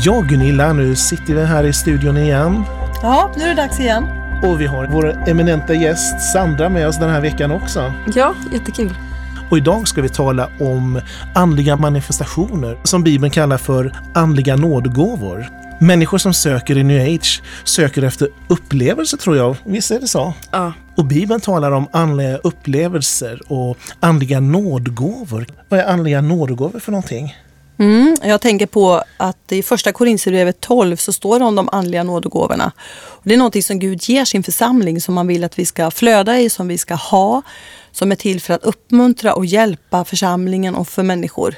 Ja, Gunilla, nu sitter vi här i studion igen. Ja, nu är det dags igen. Och vi har vår eminenta gäst Sandra med oss den här veckan också. Ja, jättekul. Och idag ska vi tala om andliga manifestationer som Bibeln kallar för andliga nådgåvor. Människor som söker i new age söker efter upplevelser tror jag. Visst är det så? Ja. Och Bibeln talar om andliga upplevelser och andliga nådgåvor. Vad är andliga nådgåvor för någonting? Mm, jag tänker på att i första Korinthierbrevet 12 så står det om de andliga nådegåvorna. Och det är någonting som Gud ger sin församling som man vill att vi ska flöda i, som vi ska ha, som är till för att uppmuntra och hjälpa församlingen och för människor.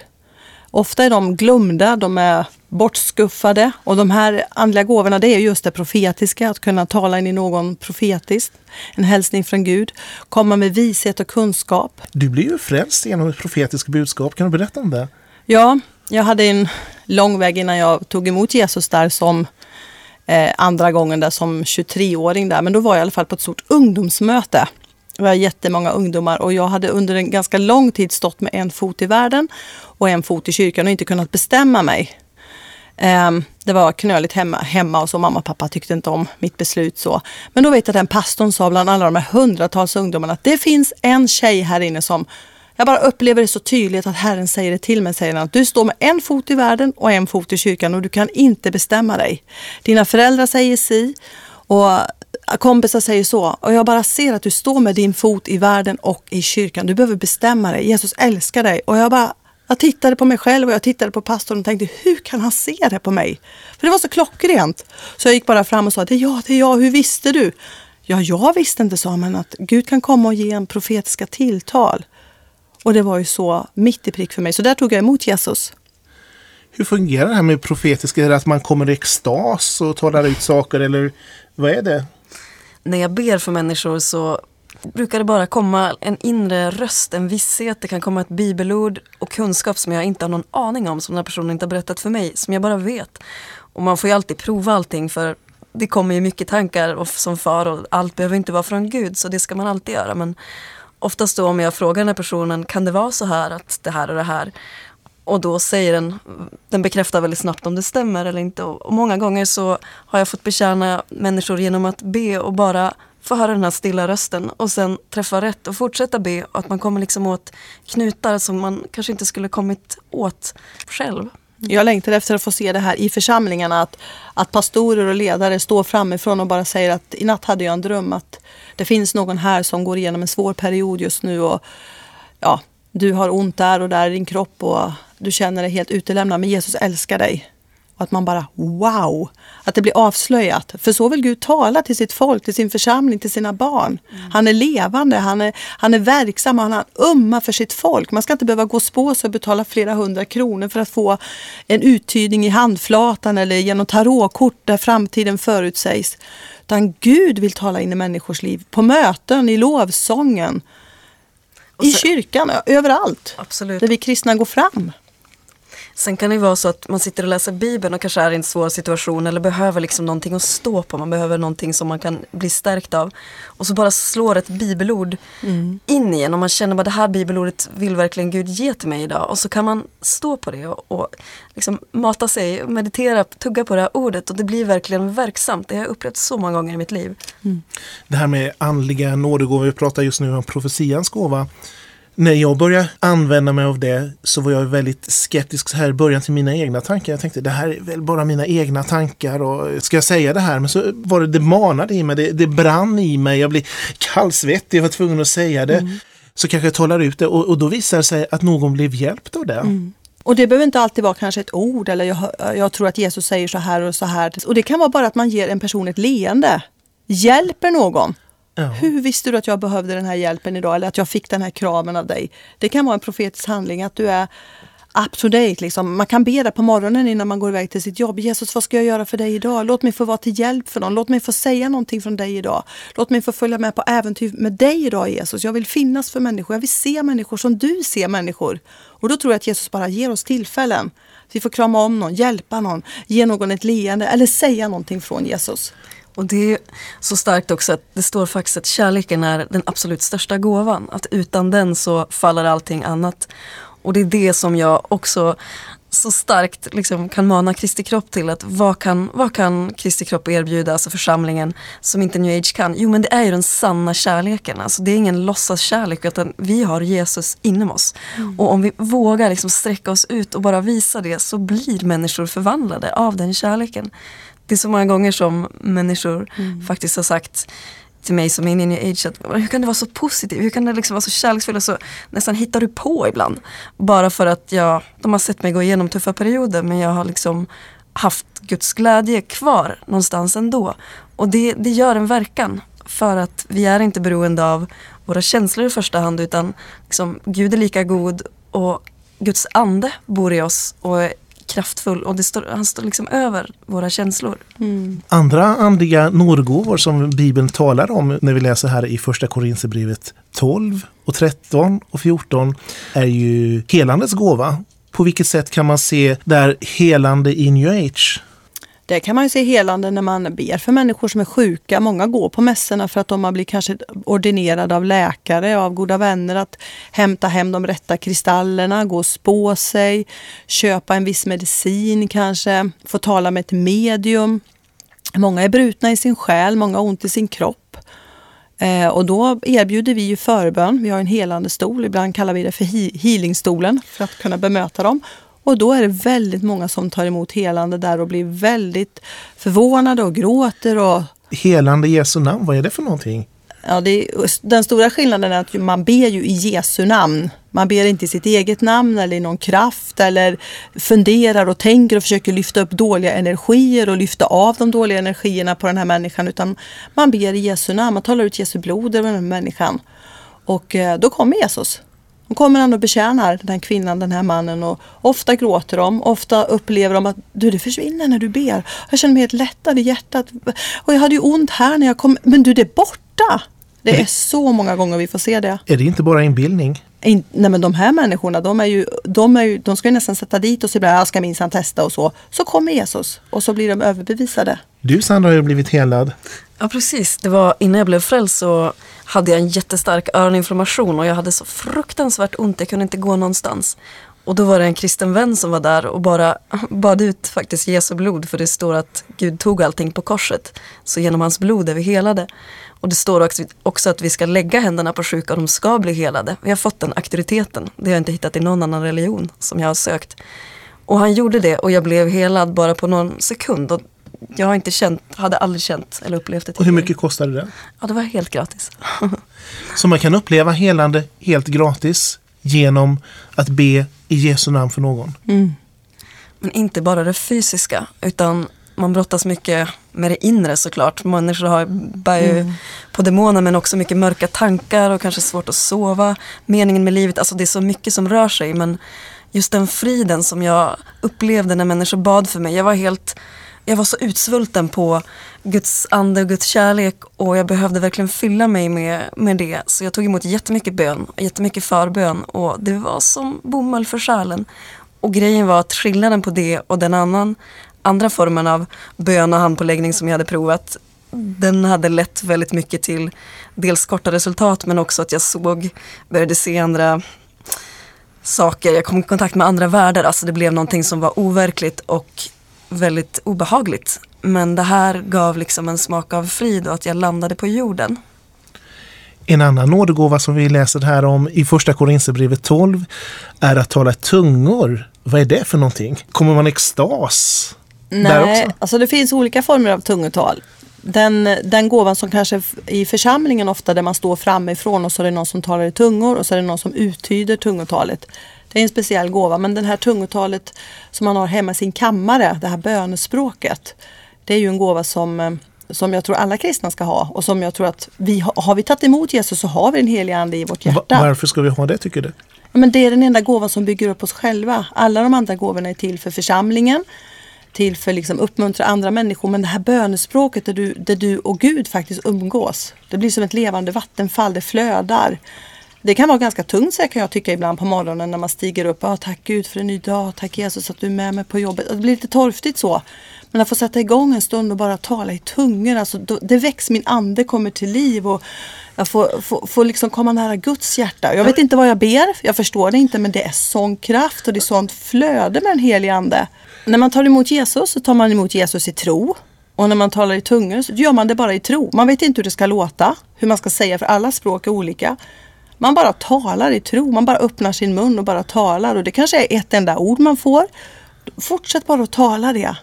Ofta är de glömda, de är bortskuffade och de här andliga gåvorna det är just det profetiska, att kunna tala in i någon profetiskt, en hälsning från Gud, komma med vishet och kunskap. Du blir ju frälst genom ett profetiskt budskap, kan du berätta om det? Ja, jag hade en lång väg innan jag tog emot Jesus där som eh, andra gången där som 23-åring där. Men då var jag i alla fall på ett stort ungdomsmöte. Det var jättemånga ungdomar och jag hade under en ganska lång tid stått med en fot i världen och en fot i kyrkan och inte kunnat bestämma mig. Ehm, det var knöligt hemma, hemma och så mamma och pappa tyckte inte om mitt beslut så. Men då vet jag att den pastorn sa bland alla de här hundratals ungdomarna att det finns en tjej här inne som jag bara upplever det så tydligt att Herren säger det till mig. Säger han, du står med en fot i världen och en fot i kyrkan och du kan inte bestämma dig. Dina föräldrar säger si och kompisar säger så. Och jag bara ser att du står med din fot i världen och i kyrkan. Du behöver bestämma dig. Jesus älskar dig. Och jag bara jag tittade på mig själv och jag tittade på pastorn och tänkte hur kan han se det på mig? För det var så klockrent. Så jag gick bara fram och sa det är jag, det är jag, hur visste du? Ja, jag visste inte, sa han, att Gud kan komma och ge en profetiska tilltal. Och det var ju så mitt i prick för mig. Så där tog jag emot Jesus. Hur fungerar det här med profetiska? Är det att man kommer i extas och talar ut saker eller vad är det? När jag ber för människor så brukar det bara komma en inre röst, en visshet. Det kan komma ett bibelord och kunskap som jag inte har någon aning om, som den här personen inte har berättat för mig, som jag bara vet. Och man får ju alltid prova allting för det kommer ju mycket tankar som far och allt behöver inte vara från Gud, så det ska man alltid göra. Men oftast då om jag frågar den här personen, kan det vara så här att det här och det här? Och då säger den, den bekräftar väldigt snabbt om det stämmer eller inte. Och, många gånger så har jag fått betjäna människor genom att be och bara få höra den här stilla rösten och sen träffa rätt och fortsätta be. Och att man kommer liksom åt knutar som man kanske inte skulle kommit åt själv. Jag längtar efter att få se det här i församlingarna. Att, att pastorer och ledare står framifrån och bara säger att i natt hade jag en dröm att det finns någon här som går igenom en svår period just nu och ja, du har ont där och där i din kropp och du känner dig helt utelämnad men Jesus älskar dig. Och att man bara wow! Att det blir avslöjat. För så vill Gud tala till sitt folk, till sin församling, till sina barn. Mm. Han är levande, han är, han är verksam och han umma för sitt folk. Man ska inte behöva gå spå sig och betala flera hundra kronor för att få en uttydning i handflatan eller genom tarotkort där framtiden förutsägs. Utan Gud vill tala in i människors liv. På möten, i lovsången. I kyrkan, överallt. Absolut. Där vi kristna går fram. Sen kan det vara så att man sitter och läser Bibeln och kanske är i en svår situation eller behöver liksom någonting att stå på. Man behöver någonting som man kan bli stärkt av. Och så bara slår ett bibelord mm. in i en och man känner att det här bibelordet vill verkligen Gud ge till mig idag. Och så kan man stå på det och, och liksom mata sig, meditera, tugga på det här ordet och det blir verkligen verksamt. Det har jag upplevt så många gånger i mitt liv. Mm. Det här med andliga nådegåvor, vi pratar just nu om profetians gåva när jag började använda mig av det så var jag väldigt skeptisk så här i början till mina egna tankar. Jag tänkte det här är väl bara mina egna tankar och ska jag säga det här? Men så var det, det manade i mig, det, det brann i mig, jag blev kallsvettig, jag var tvungen att säga det. Mm. Så kanske jag talar ut det och, och då visar det sig att någon blev hjälpt av det. Mm. Och det behöver inte alltid vara kanske ett ord eller jag, jag tror att Jesus säger så här och så här. Och det kan vara bara att man ger en person ett leende. Hjälper någon. Ja. Hur visste du att jag behövde den här hjälpen idag eller att jag fick den här kramen av dig? Det kan vara en profetisk handling att du är up to date. Liksom. Man kan be det på morgonen innan man går iväg till sitt jobb. Jesus, vad ska jag göra för dig idag? Låt mig få vara till hjälp för någon. Låt mig få säga någonting från dig idag. Låt mig få följa med på äventyr med dig idag Jesus. Jag vill finnas för människor. Jag vill se människor som du ser människor. Och då tror jag att Jesus bara ger oss tillfällen. Vi får krama om någon, hjälpa någon, ge någon ett leende eller säga någonting från Jesus. Och det är så starkt också att det står faktiskt att kärleken är den absolut största gåvan. Att utan den så faller allting annat. Och det är det som jag också så starkt liksom kan mana Kristi kropp till. att Vad kan, vad kan Kristi kropp erbjuda, alltså församlingen, som inte New Age kan? Jo men det är ju den sanna kärleken. Alltså det är ingen låtsaskärlek utan vi har Jesus inom oss. Mm. Och om vi vågar liksom sträcka oss ut och bara visa det så blir människor förvandlade av den kärleken. Det är så många gånger som människor mm. faktiskt har sagt till mig som är inne i new age, att, hur kan du vara så positiv, hur kan du liksom vara så kärleksfull och så nästan hittar du på ibland. Bara för att jag, de har sett mig gå igenom tuffa perioder men jag har liksom haft Guds glädje kvar någonstans ändå. Och det, det gör en verkan för att vi är inte beroende av våra känslor i första hand utan liksom, Gud är lika god och Guds ande bor i oss och kraftfull och det står, han står liksom över våra känslor. Mm. Andra andliga nådegåvor som Bibeln talar om när vi läser här i första Korinthierbrevet 12 och 13 och 14 är ju helandets gåva. På vilket sätt kan man se där helande i new age? Det kan man ju se helande när man ber för människor som är sjuka. Många går på mässorna för att de har blivit kanske ordinerade av läkare, av goda vänner att hämta hem de rätta kristallerna, gå och spå sig, köpa en viss medicin kanske, få tala med ett medium. Många är brutna i sin själ, många har ont i sin kropp. Eh, och då erbjuder vi ju förbön. Vi har en helande stol, ibland kallar vi det för healingstolen för att kunna bemöta dem. Och då är det väldigt många som tar emot helande där och blir väldigt förvånade och gråter. Och... Helande Jesu namn, vad är det för någonting? Ja, är, den stora skillnaden är att man ber ju i Jesu namn. Man ber inte i sitt eget namn eller i någon kraft eller funderar och tänker och försöker lyfta upp dåliga energier och lyfta av de dåliga energierna på den här människan. Utan man ber i Jesu namn, man talar ut Jesu blod över den här människan. Och eh, då kommer Jesus. Då kommer han och betjänar den här kvinnan, den här mannen och ofta gråter de. Ofta upplever de att du, det försvinner när du ber. Jag känner mig helt lättad i hjärtat. Och jag hade ju ont här när jag kom, men du det är borta. Det är så många gånger vi får se det. Är det inte bara inbildning? In, nej men de här människorna, de, är ju, de, är ju, de ska ju nästan sätta dit oss ibland, jag ska minsann testa och så. Så kommer Jesus och så blir de överbevisade. Du Sandra har ju blivit helad. Ja precis, det var innan jag blev frälst så hade jag en jättestark öroninflammation och jag hade så fruktansvärt ont, jag kunde inte gå någonstans. Och då var det en kristen vän som var där och bara bad ut faktiskt Jesu blod för det står att Gud tog allting på korset. Så genom hans blod är vi helade. Och det står också att vi ska lägga händerna på sjuka och de ska bli helade. Vi har fått den auktoriteten. Det har jag inte hittat i någon annan religion som jag har sökt. Och han gjorde det och jag blev helad bara på någon sekund. Och jag har inte känt, hade aldrig känt eller upplevt det tidigare. Och hur mycket kostade det? Ja, det var helt gratis. Så man kan uppleva helande helt gratis genom att be i Jesu namn för någon? Mm. Men inte bara det fysiska, utan man brottas mycket med det inre såklart. Människor har, bär ju mm. på demoner men också mycket mörka tankar och kanske svårt att sova. Meningen med livet, alltså det är så mycket som rör sig men just den friden som jag upplevde när människor bad för mig. Jag var helt jag var så utsvulten på Guds ande och Guds kärlek och jag behövde verkligen fylla mig med, med det. Så jag tog emot jättemycket bön, jättemycket förbön och det var som bomull för själen. Och grejen var att skillnaden på det och den annan, andra formen av bön och handpåläggning som jag hade provat, den hade lett väldigt mycket till dels korta resultat men också att jag såg, började se andra saker, jag kom i kontakt med andra världar, alltså det blev någonting som var overkligt och väldigt obehagligt. Men det här gav liksom en smak av frid och att jag landade på jorden. En annan nådegåva som vi läser här om i första Korinthierbrevet 12 är att tala tungor. Vad är det för någonting? Kommer man extas? Nej, alltså det finns olika former av tungotal. Den, den gåvan som kanske i församlingen ofta där man står framifrån och så är det någon som talar i tungor och så är det någon som uttyder tungotalet. Det är en speciell gåva men det här tungotalet som man har hemma i sin kammare, det här bönespråket. Det är ju en gåva som, eh, som jag tror alla kristna ska ha och som jag tror att vi har vi tagit emot Jesus så har vi en helig ande i vårt hjärta. Varför ska vi ha det tycker du? Men det är den enda gåvan som bygger upp oss själva. Alla de andra gåvorna är till för församlingen, till för liksom uppmuntra andra människor. Men det här bönespråket där du, där du och Gud faktiskt umgås. Det blir som ett levande vattenfall, det flödar. Det kan vara ganska tungt kan jag tycka ibland på morgonen när man stiger upp. Ah, tack Gud för en ny dag, tack Jesus att du är med mig på jobbet. Det blir lite torftigt så. Men att få sätta igång en stund och bara tala i tungor, alltså, det väcks, min ande kommer till liv och jag får, får, får liksom komma nära Guds hjärta. Jag vet inte vad jag ber, jag förstår det inte men det är sån kraft och det är sånt flöde med den helige ande. När man tar emot Jesus så tar man emot Jesus i tro. Och när man talar i tungor så gör man det bara i tro. Man vet inte hur det ska låta, hur man ska säga för alla språk är olika. Man bara talar i tro, man bara öppnar sin mun och bara talar och det kanske är ett enda ord man får. Fortsätt bara att tala det.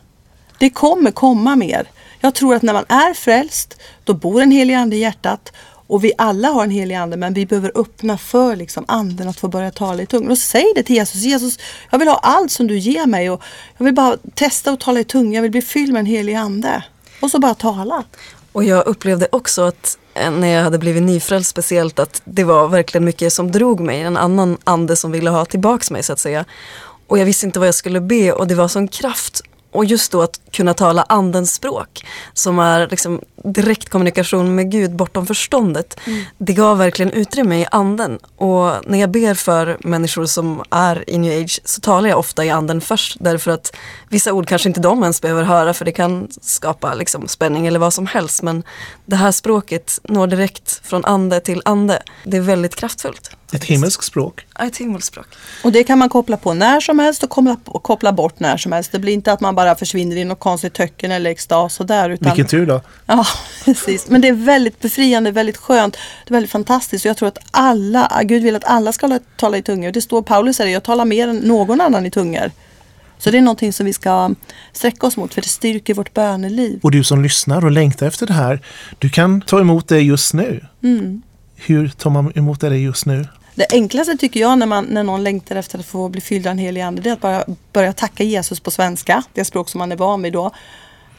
Det kommer komma mer. Jag tror att när man är frälst, då bor en helig ande i hjärtat och vi alla har en helig ande men vi behöver öppna för liksom anden att få börja tala i tungor. Och säg det till Jesus. Jesus, jag vill ha allt som du ger mig och jag vill bara testa att tala i tungor. Jag vill bli fylld med en helig ande. Och så bara tala. Och jag upplevde också att eh, när jag hade blivit nyfrälst speciellt att det var verkligen mycket som drog mig. En annan ande som ville ha tillbaks mig så att säga. Och jag visste inte vad jag skulle be och det var sån kraft och just då att kunna tala andens språk som är liksom direkt kommunikation med Gud bortom förståndet. Mm. Det gav verkligen utrymme i anden. Och när jag ber för människor som är i new age så talar jag ofta i anden först därför att vissa ord kanske inte de ens behöver höra för det kan skapa liksom spänning eller vad som helst. Men det här språket når direkt från ande till ande. Det är väldigt kraftfullt. Ett himmelskt språk. Ja, ett himmelskt språk. Och det kan man koppla på när som helst och koppla, koppla bort när som helst. Det blir inte att man bara försvinner i något konstigt töcken eller extas och där. Utan... Vilken tur då. Ja, precis. Men det är väldigt befriande, väldigt skönt. Det är väldigt fantastiskt. Jag tror att alla, Gud vill att alla ska tala i tungor. Det står Paulus säger, jag talar mer än någon annan i tungor. Så det är någonting som vi ska sträcka oss mot för det styrker vårt böneliv. Och du som lyssnar och längtar efter det här, du kan ta emot det just nu. Mm. Hur tar man emot det just nu? Det enklaste tycker jag när, man, när någon längtar efter att få bli fylld av en helig ande, det är att bara börja tacka Jesus på svenska, det språk som man är van vid då.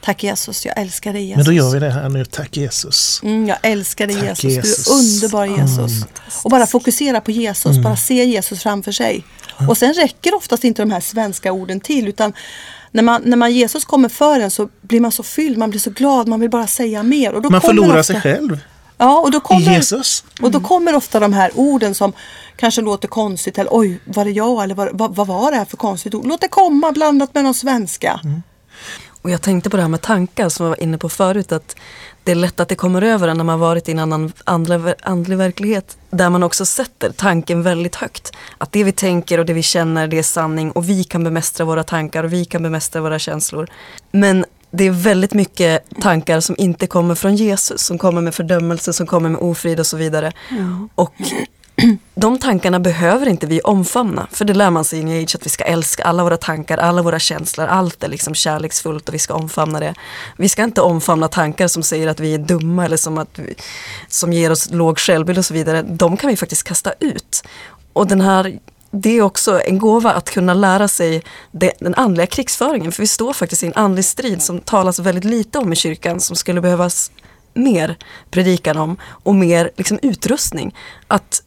Tack Jesus, jag älskar dig Jesus. Men då gör vi det här nu, tack Jesus. Mm, jag älskar dig Jesus. Jesus. du är underbar Jesus. Mm. Och bara fokusera på Jesus, mm. bara se Jesus framför sig. Mm. Och sen räcker oftast inte de här svenska orden till utan när man, när man Jesus kommer för en så blir man så fylld, man blir så glad, man vill bara säga mer. Och då man förlorar ofta, sig själv. Ja, och då kommer, Jesus. Mm. Och då kommer ofta de här orden som kanske låter konstigt eller oj, var det jag eller vad, vad, vad var det här för konstigt ord? Låt det komma blandat med de svenska. Mm. Och jag tänkte på det här med tankar som jag var inne på förut att det är lätt att det kommer över en när man varit i en annan andlig, andlig verklighet där man också sätter tanken väldigt högt. Att det vi tänker och det vi känner det är sanning och vi kan bemästra våra tankar och vi kan bemästra våra känslor. Men det är väldigt mycket tankar som inte kommer från Jesus, som kommer med fördömelse, som kommer med ofrid och så vidare. Mm. Och de tankarna behöver inte vi omfamna, för det lär man sig i New Age att vi ska älska alla våra tankar, alla våra känslor, allt är liksom kärleksfullt och vi ska omfamna det. Vi ska inte omfamna tankar som säger att vi är dumma eller som, att vi, som ger oss låg självbild och så vidare. De kan vi faktiskt kasta ut. Och den här det är också en gåva att kunna lära sig den andliga krigsföringen. För vi står faktiskt i en andlig strid som talas väldigt lite om i kyrkan som skulle behövas mer predikan om och mer liksom, utrustning. Att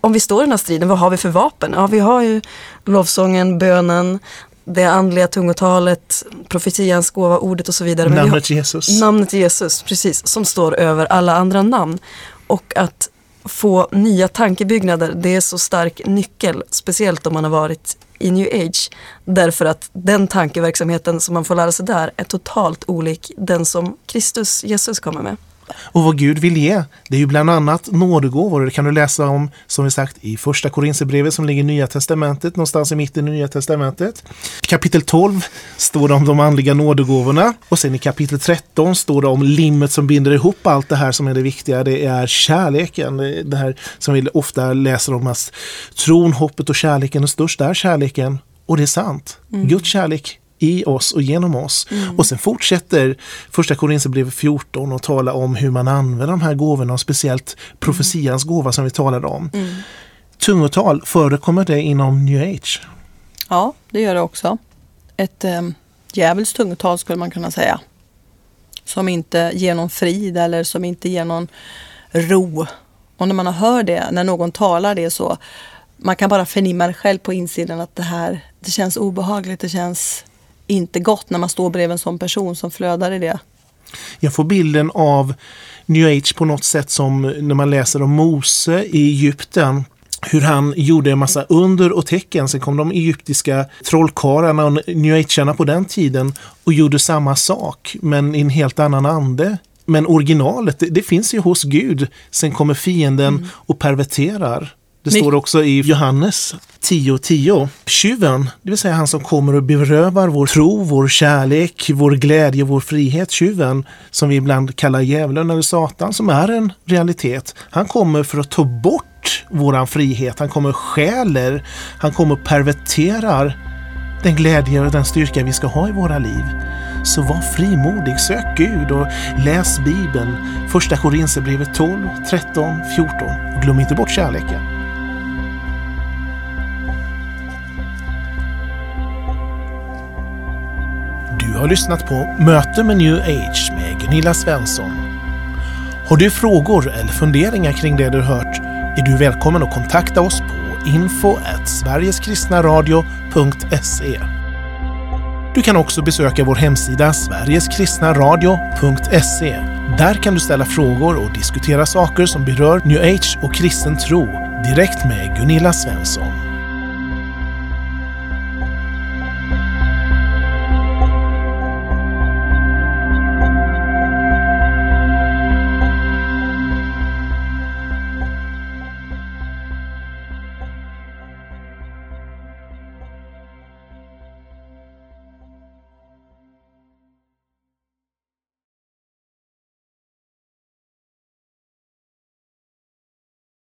om vi står i den här striden, vad har vi för vapen? Ja, vi har ju lovsången, bönen, det andliga tungotalet, profetians gåva, ordet och så vidare. namnet har, Jesus. Namnet Jesus, precis, som står över alla andra namn. Och att få nya tankebyggnader, det är så stark nyckel, speciellt om man har varit i new age. Därför att den tankeverksamheten som man får lära sig där är totalt olik den som Kristus, Jesus, kommer med. Och vad Gud vill ge, det är ju bland annat nådegåvor. Det kan du läsa om, som vi sagt, i första Korinthierbrevet som ligger i Nya Testamentet, någonstans i mitten i Nya Testamentet. Kapitel 12 står det om de andliga nådegåvorna och sen i kapitel 13 står det om limmet som binder ihop allt det här som är det viktiga. Det är kärleken, det här som vi ofta läser om att tron, hoppet och kärleken är störst, är kärleken. Och det är sant. Mm. Guds kärlek i oss och genom oss. Mm. Och sen fortsätter första Korinthierbrevet 14 och tala om hur man använder de här gåvorna och speciellt profetians mm. gåva som vi talade om. Mm. Tungotal, förekommer det inom new age? Ja, det gör det också. Ett eh, djävulskt tungotal skulle man kunna säga. Som inte ger någon frid eller som inte ger någon ro. Och när man hör det, när någon talar det så man kan bara förnimma det själv på insidan att det här det känns obehagligt, det känns inte gott när man står bredvid en sån person som flödar i det. Jag får bilden av new age på något sätt som när man läser om Mose i Egypten hur han gjorde en massa under och tecken. Sen kom de egyptiska trollkarlarna och new agearna på den tiden och gjorde samma sak men i en helt annan ande. Men originalet, det, det finns ju hos Gud. Sen kommer fienden mm. och perverterar. Det står också i Johannes 10.10. 10. Tjuven, det vill säga han som kommer och berövar vår tro, vår kärlek, vår glädje, vår frihet. Tjuven, som vi ibland kallar djävulen eller Satan, som är en realitet. Han kommer för att ta bort våran frihet. Han kommer och stjäler. Han kommer och perverterar den glädje och den styrka vi ska ha i våra liv. Så var frimodig, sök Gud och läs Bibeln. Första Korinthierbrevet 12, 13, 14. Och glöm inte bort kärleken. Du har lyssnat på Möte med New Age med Gunilla Svensson. Har du frågor eller funderingar kring det du hört är du välkommen att kontakta oss på info sverigeskristnaradio.se. Du kan också besöka vår hemsida sverigeskristnaradio.se. Där kan du ställa frågor och diskutera saker som berör new age och kristen tro direkt med Gunilla Svensson.